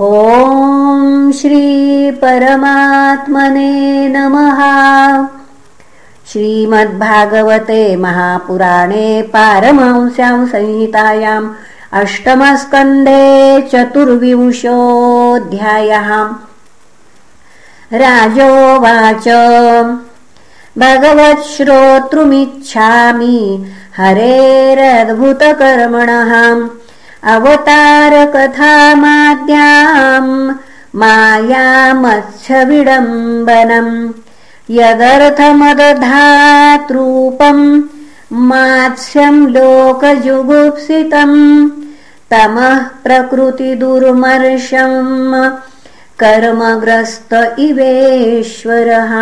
ॐ श्रीपरमात्मने नमः। श्रीमद्भागवते महापुराणे पारमांस्यां संहितायाम् अष्टमस्कन्धे चतुर्विंशोऽध्यायः। राजोवाच। भगवच्छ्रोतृमिच्छामि हरेरद्भुतकर्मणः अवतारकथामाद्याम् मायामत्स्यविडम्बनम् यदर्थमदधातृपम् मात्स्यम् लोकजुगुप्सितम् तमः प्रकृतिदुर्मर्शम् कर्मग्रस्त इवेश्वरः।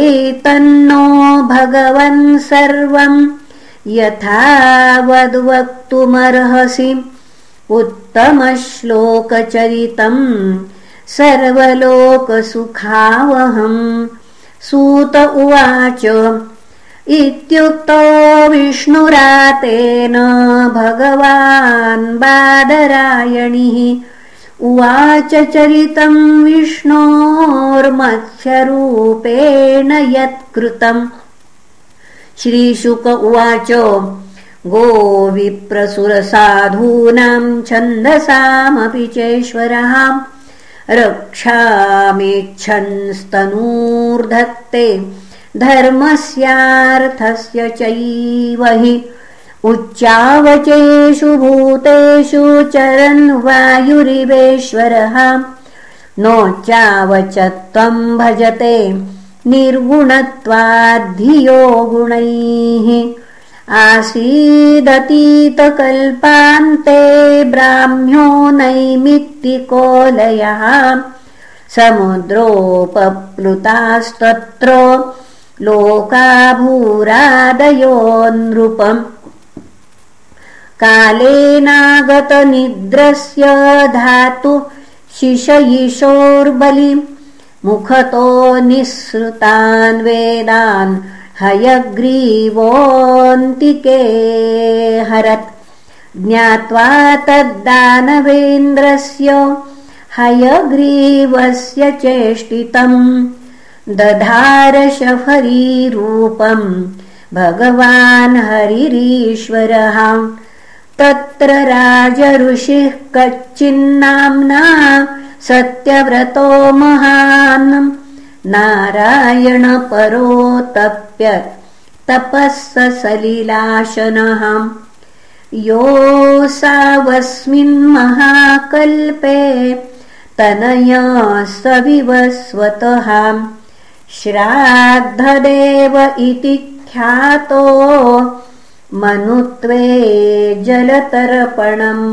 एतन्नो भगवन् सर्वम् यथा वद्वक्तुमर्हसि उत्तमश्लोकचरितम् सर्वलोकसुखावहम्। सूत उवाच इत्युक्तो विष्णुरातेन भगवान् बादरायणिः। उवाच चरितम् विष्णोर्मत्स्यरूपेण यत्कृतम् श्रीशुक उवाच गोविप्रसुरसाधूनाम् छन्दसामपि चेश्वरः रक्षामेच्छन्स्तनूर्धत्ते धर्मस्यार्थस्य चैव हि उच्चावचेषु भूतेषु चरन् वायुरिवेश्वरः नोच्चावच त्वम् भजते निर्गुणत्वाद्धियो गुणैः आसीदतीतकल्पान्ते ब्राह्म्यो नैमित्तिकोलयः समुद्रोपप्लुतास्तत्र लोकाभूरादयो नृपम् कालेनागतनिद्रस्य धातु शिशयिशोर्बलि मुखतो निःसृतान् वेदान् हयग्रीवोऽन्तिके हरत्। ज्ञात्वा तद्दानवेन्द्रस्य हयग्रीवस्य चेष्टितम्। दधारशफरीरूपम्। भगवान् हरिरीश्वरः तत्र राजऋषिः कच्चिन्नाम्ना सत्यव्रतो महान्। नारायणपरोतप्यत् तपः सलिलाशनः योऽसावस्मिन् महाकल्पे तनया सविवस्वतः श्राद्धदेव इति ख्यातो मनुत्वे जलतर्पणम्।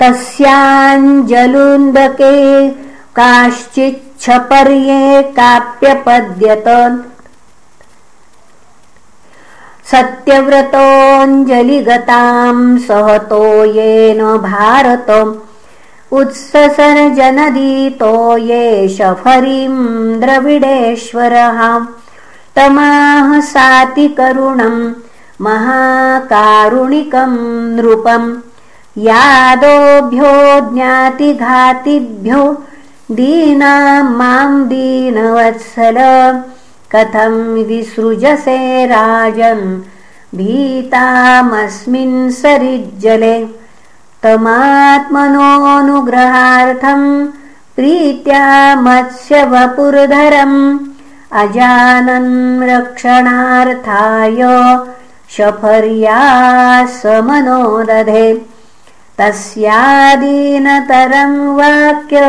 तस्याञ्जलुन्दके काश्चिच्छपर्ये काप्यपद्यत सत्यव्रतोऽञ्जलिगताम् सहतो येन भारतम् उत्ससर्जनदीतो ये शफरीम् द्रविडेश्वरः। तमाह सातिकरुणम् महाकारुणिकम् नृपम् यादोभ्यो ज्ञातिघातिभ्यो दीनाम् माम् दीनवत्सल। कथम् विसृजसे राजन् भीतामस्मिन् सरिज्जले तमात्मनोऽनुग्रहार्थम् प्रीत्या मत्स्यवपुर्धरम् अजानन् रक्षणार्थाय शफर्या समनोदधे तस्यादीनतरम् वाक्य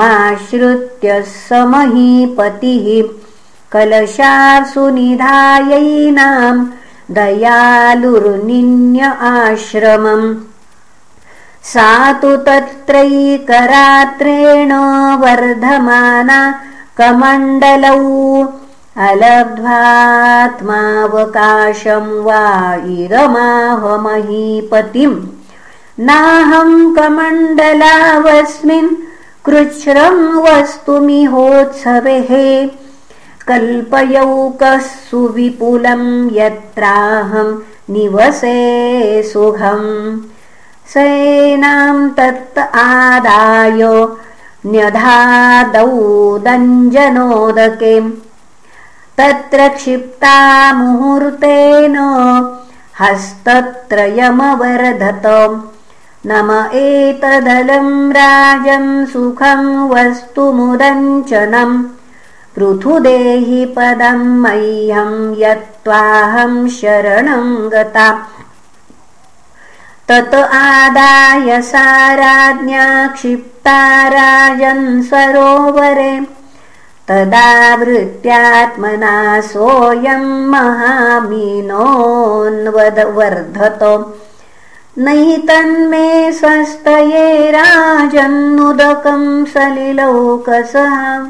माश्रुत्य समहीपतिः। कलशासुनिधायैनाम् दयालुर्निन्य आश्रमम् सा तु तत्रैकरात्रेण वर्धमाना कमण्डलौ अलब्ध्वात्मावकाशम् वा इदमाहमहीपतिम् नाहम् कमण्डलावस्मिन् कृच्छ्रम् वस्तुमिहोत्सवे। कल्पयौकः सुविपुलं यत्राहं निवसे सुखम् सेनां तत् आदाय न्यधादौ दञ्जनोदके। तत्र क्षिप्ता मुहूर्तेन हस्तत्रयमवर्धत। नम एतदलं राजन् सुखं वस्तुमुदञ्चनम् पृथुदेहि पदं मह्यं यत्त्वाहं शरणं गता तत आदाय साराज्ञा क्षिप्ता राजन् सरोवरे। तदावृत्यात्मना सोऽयं महामीनोऽन्वदवर्धत नैतन्मे स्वस्तये राजन्नुदकं सलिलौकसः।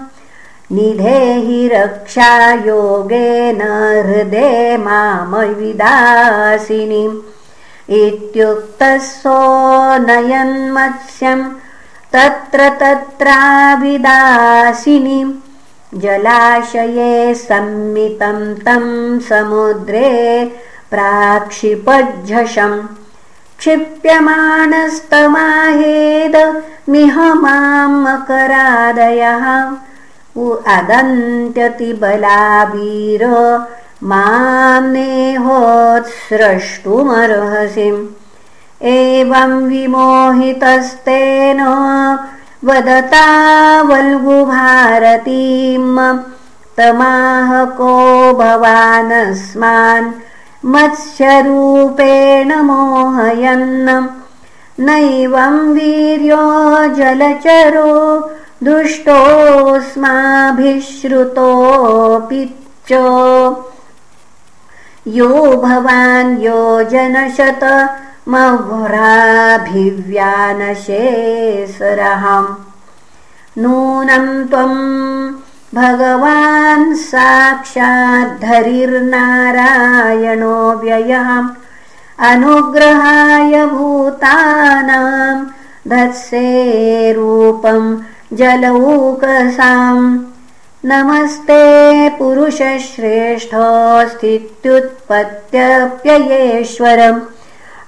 निधेहि रक्षायोगेन हृदे मामविदासिनीम् इत्युक्तः सो तत्र तत्राविदासिनीम् जलाशये सम्मितं तं समुद्रे प्राक्षिपज्झषम् क्षिप्यमाणस्तमाहेद मिह मां मकरादयः अदन्त्यतिबलावीर मां नेहोत्स्रष्टुमर्हसिम् एवं विमोहितस्तेन वदता वल्गुभारतीम् तमाह को भवानस्मान् मत्स्यरूपेण मोहयन्। नैवं वीर्यो जलचरो दुष्टोऽस्माभिश्रुतोऽपि च यो भवान् यो जनशत मघुराभिव्यानशेसरहम् नूनं त्वं भगवान् साक्षाद्धरिर्नारायणो व्ययः अनुग्रहाय भूतानां धत्से रूपं जलौकसाम् नमस्ते पुरुषश्रेष्ठस्थित्युत्पत्त्यप्ययेश्वरम्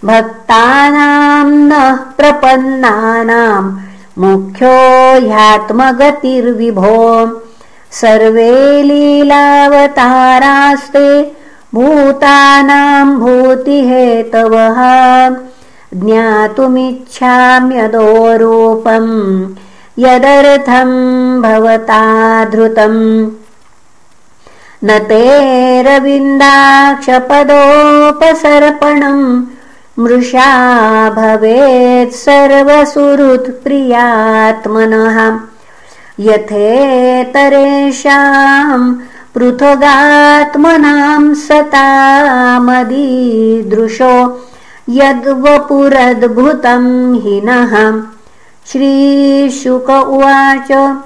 भक्तानां नः प्रपन्नानां मुख्यो ह्यात्मगतिर्विभो। सर्वे लीलावतारास्ते भूतानां भूतिहेतवः। ज्ञातुमिच्छाम्यदोरूपम् यदर्थं भवता धृतम् न तेरविन्दाक्षपदोपसर्पणम् मृषा भवेत् सर्वसुहृत्प्रियात्मनः। यथेतरेषां पृथगात्मनां सतामदीदृशो। यद्वपुरद्भुतं हिनः श्रीशुक उवाच।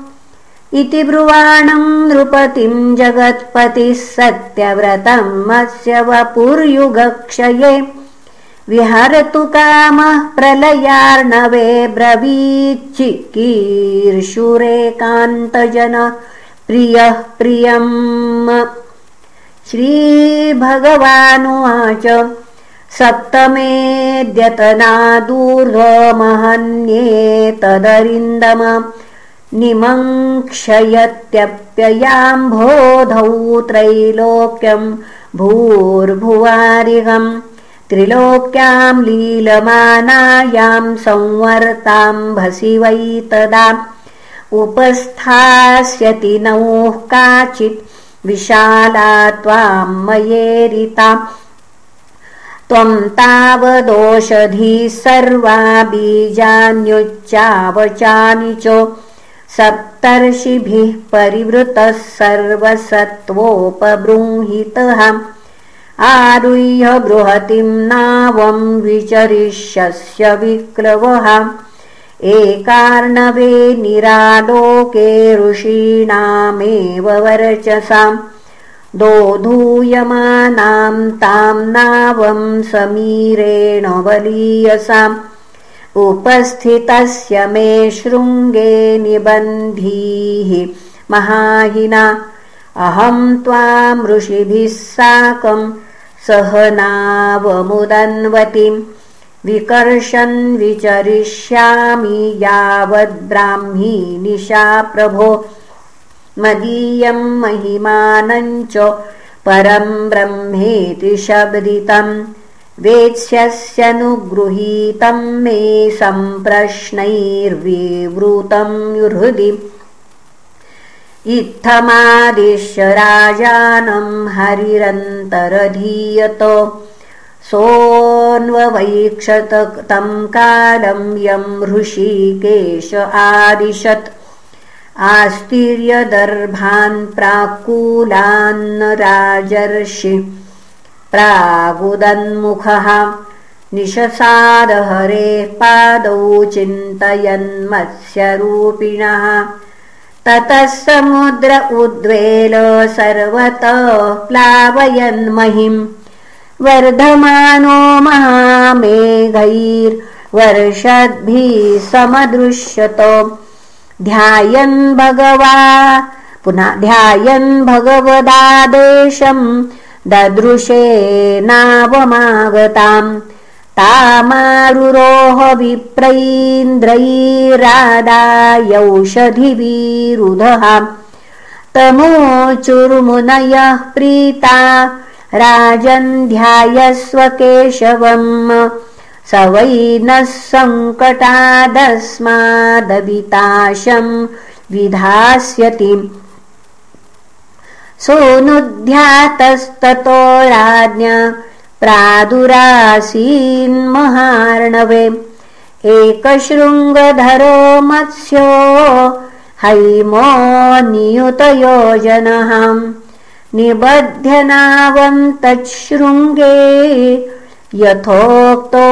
इति ब्रुवाणं नृपतिं जगत्पतिः सत्यव्रतं मत्स्य वपुर्युगक्षये। विहरतु कामः प्रलयार्णवे ब्रवीचिकीर्षुरेकान्तजन प्रियः प्रियम्। श्रीभगवानुवाच सप्तमेऽद्यतनादूर्ध्वमहन्येतदरिन्दम निमङ्क्षयत्यप्ययाम्भोधौ त्रैलोक्यम् भूर्भुवारिहम् त्रिलोक्यां लीलमानायां संवर्ताम्भसि वै तदा उपस्थास्यति नौः काचित् विशाला त्वां मयेरिता त्वं तावदोषधीः सर्वा बीजान्युच्चावचानि च सप्तर्षिभिः परिवृतः सर्वसत्त्वोपबृंहितः। आरुह्य बृहतिं नावं विचरिष्यस्य विक्लवः। एकार्णवे निरालोके ऋषीणामेव वर्चसाम् दोधूयमानां तां नावं समीरेण बलीयसाम् उपस्थितस्य मे शृङ्गे निबन्धीः महाहिना। अहं त्वाम् ऋषिभिः साकं सहनावमुदन्वतीम्। विकर्षन् विचरिष्यामि यावद्ब्राह्मी निशा प्रभो मदीयं महिमानञ्च परं ब्रह्मेति शब्दितम् वेत्स्यस्यनुगृहीतं मे सम्प्रश्नैर्विवृतं हृदि। इत्थमादिश्य राजानं हरिरन्तरधीयत। सोऽन्ववैक्षत तं कालं यं ऋषिकेश आदिशत् आस्तीर्यदर्भान् प्राकुलान् राजर्षि प्रागुदन्मुखः निशसादहरेः पादौ चिन्तयन्मत्स्यरूपिणः। ततः समुद्र उद्वेल सर्वतः प्लावयन्महिम्। वर्धमानो महामेघैर्वर्षद्भिः समदृश्यत ध्यायन् भगवा। पुनः ध्यायन् भगवदादेशम्। ददृशे नावमागताम्। तामारुरोह विप्रैन्द्रैरादायौषधिवीरुधः तमोचुर्मुनयः प्रीता। राजन्ध्यायस्व केशवम् स वै नः सङ्कटादस्मादविताशम् विधास्यति। सोऽनुध्यातस्ततो राज्ञा प्रादुरासीन्महार्णवे एकशृङ्गधरो मत्स्यो हैमो नियुतयोजनः निबध्यनावन्तच्छृङ्गे यथोक्तो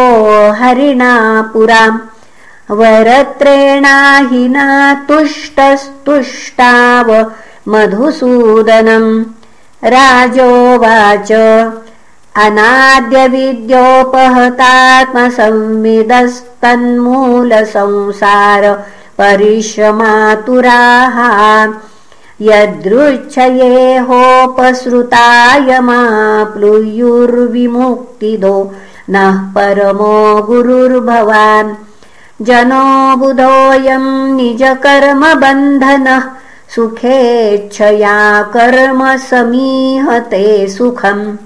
हरिणा पुरा। वरत्रेणाहिना तुष्टस्तुष्टाव मधुसूदनम् राजोवाच। अनाद्यविद्योपहतात्मसंविदस्तन्मूलसंसार परिश्रमातुराः यदृच्छयेहोपसृतायमाप्लुयुर्विमुक्तिदो नः परमो गुरुर्भवान्। जनो बुधोऽयम् निजकर्मबन्धनः सुखेच्छया कर्म समीहते सुखम्।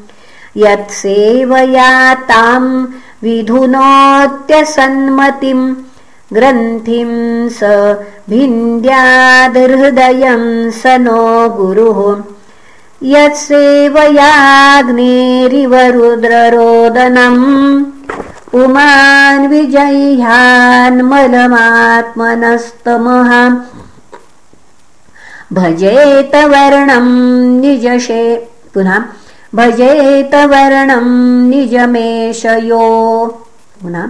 यत्सेवया ताम् विधुनोत्यसन्मतिम् ग्रन्थिं स भिन्द्यादहृदयं स नो गुरुः। यत्सेवयाग्नेरिव रुद्ररोदनम्। पुमान् विजह्यान्मलमात्मनस्तमः भजेत वर्णम् निजशे। पुनः भजेत निजमेशयो पुनः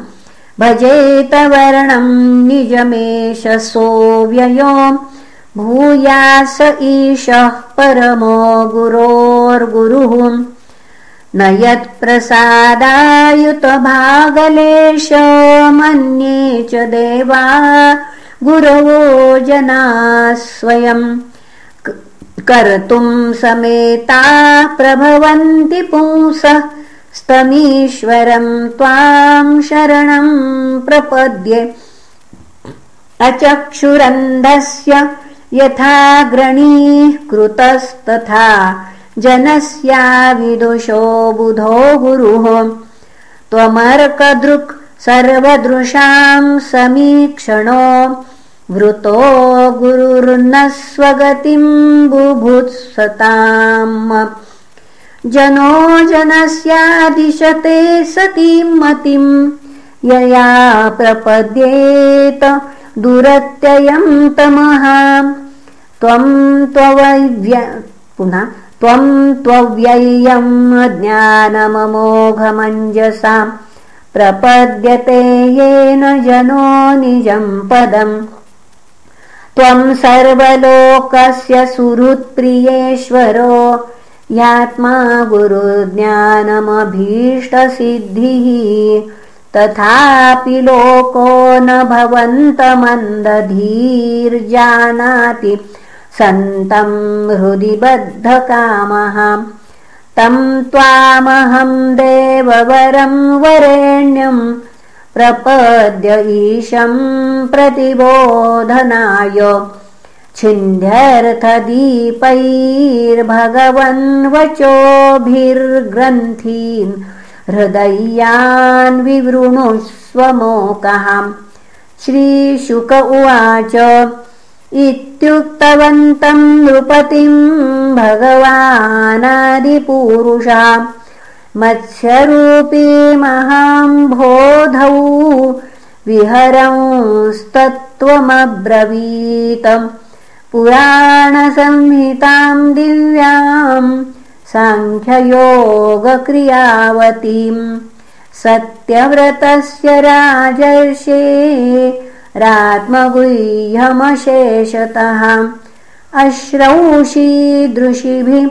भजेत वर्णम् निजमेषसोऽव्ययो भूयास ईशः परमो गुरोर्गुरुः। न यत्प्रसादायुतभागलेश मन्ये च देवा गुरवो जना स्वयम् कर्तुम् समेता प्रभवन्ति पुंसः स्तमीश्वरम् त्वाम् शरणम् प्रपद्ये। अचक्षुरन्धस्य यथा ग्रणीः कृतस्तथा जनस्याविदुषो बुधो गुरुः। त्वमर्कदृक् सर्वदृशाम् समीक्षणो वृतो गुरुर्न स्वगतिम् बुभुत्सताम् जनो जनस्यादिशते सतीम् मतिम् यया प्रपद्येत दुरत्ययम् तमः। त्वम् त्ववैव्य पुनः त्वम् त्वव्यय्यम् ज्ञानममोघमञ्जसा प्रपद्यते येन जनो निजम् पदम्। त्वम् सर्वलोकस्य सुहृत्प्रियेश्वरो यात्मा गुरुज्ञानमभीष्टसिद्धिः तथापि लोको न भवन्तमन्दधीर्जानाति सन्तं हृदि बद्धकामः तं त्वामहं देववरं वरेण्यं प्रपद्य ईशं प्रतिबोधनाय छिन्ध्यर्थदीपैर्भगवन्वचोभिर्ग्रन्थीन् हृदयान् विवृणुष्वमोकः श्रीशुक उवाच इत्युक्तवन्तं नृपतिं मत्स्यरूपी महाम्भोधौ विहरंस्तत्त्वमब्रवीतम् पुराणसंहितां दिव्याम् साङ्ख्ययोगक्रियावतीम् सत्यव्रतस्य राजर्षे रात्मगुह्यमशेषतः अश्रौषीदृशिभिः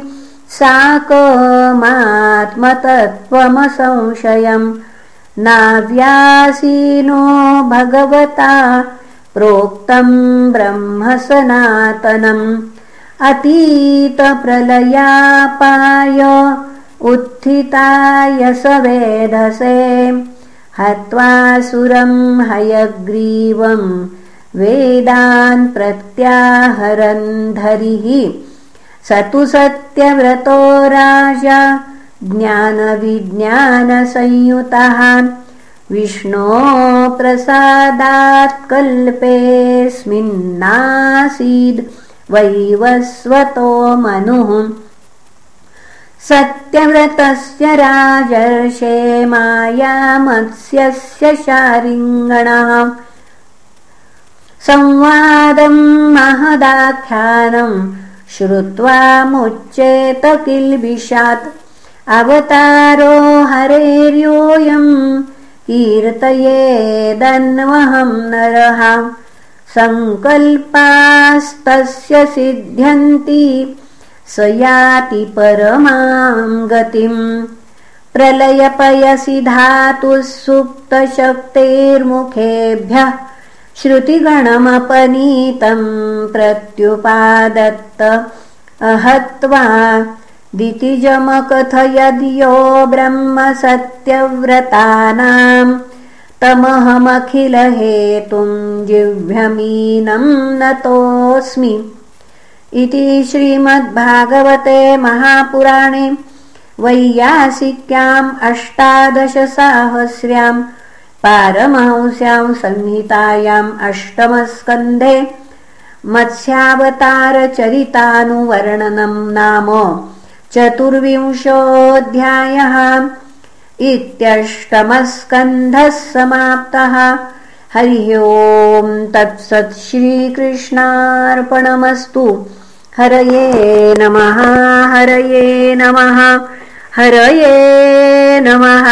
साकमात्मतत्त्वमसंशयम् नाव्यासीनो भगवता प्रोक्तम् ब्रह्म सनातनम् अतीतप्रलयापाय उत्थिताय स वेधसे हत्वासुरम् हयग्रीवम् वेदान् प्रत्याहरन्धरिः स तु सत्यव्रतो राजा ज्ञानविज्ञानसंयुतः विष्णो प्रसादात् कल्पेऽस्मिन्नासीद् वैवस्वतो मनुः। सत्यव्रतस्य राजर्षे मायामत्स्यस्य शारिङ्गणः। संवादम् महदाख्यानम् श्रुत्वा मुच्येत किल्बिषात्। अवतारो हरेर्योऽयम् कीर्तयेदन्वहं नरः। सङ्कल्पास्तस्य सिद्ध्यन्ति स याति परमां गतिम् प्रलयपयसि धातुः सुप्तशक्तेर्मुखेभ्यः श्रुतिगणमपनीतं प्रत्युपादत्त। अहत्वा दितिजमकथयद्यो ब्रह्म सत्यव्रतानाम् तमहमखिलहेतुम् जिह्व्यमीनं नतोऽस्मि। इति श्रीमद्भागवते महापुराणे वैयासिक्याम् अष्टादशसाहस्र्याम् पारमहंस्यां संहितायाम् अष्टमस्कन्धे मत्स्यावतारचरितानुवर्णनम् नाम चतुर्विंशोऽध्यायः इत्यष्टमस्कन्धः समाप्तः। हरि ओम् तत्सत् श्रीकृष्णार्पणमस्तु। हरये नमः हरये नमः हरये नमः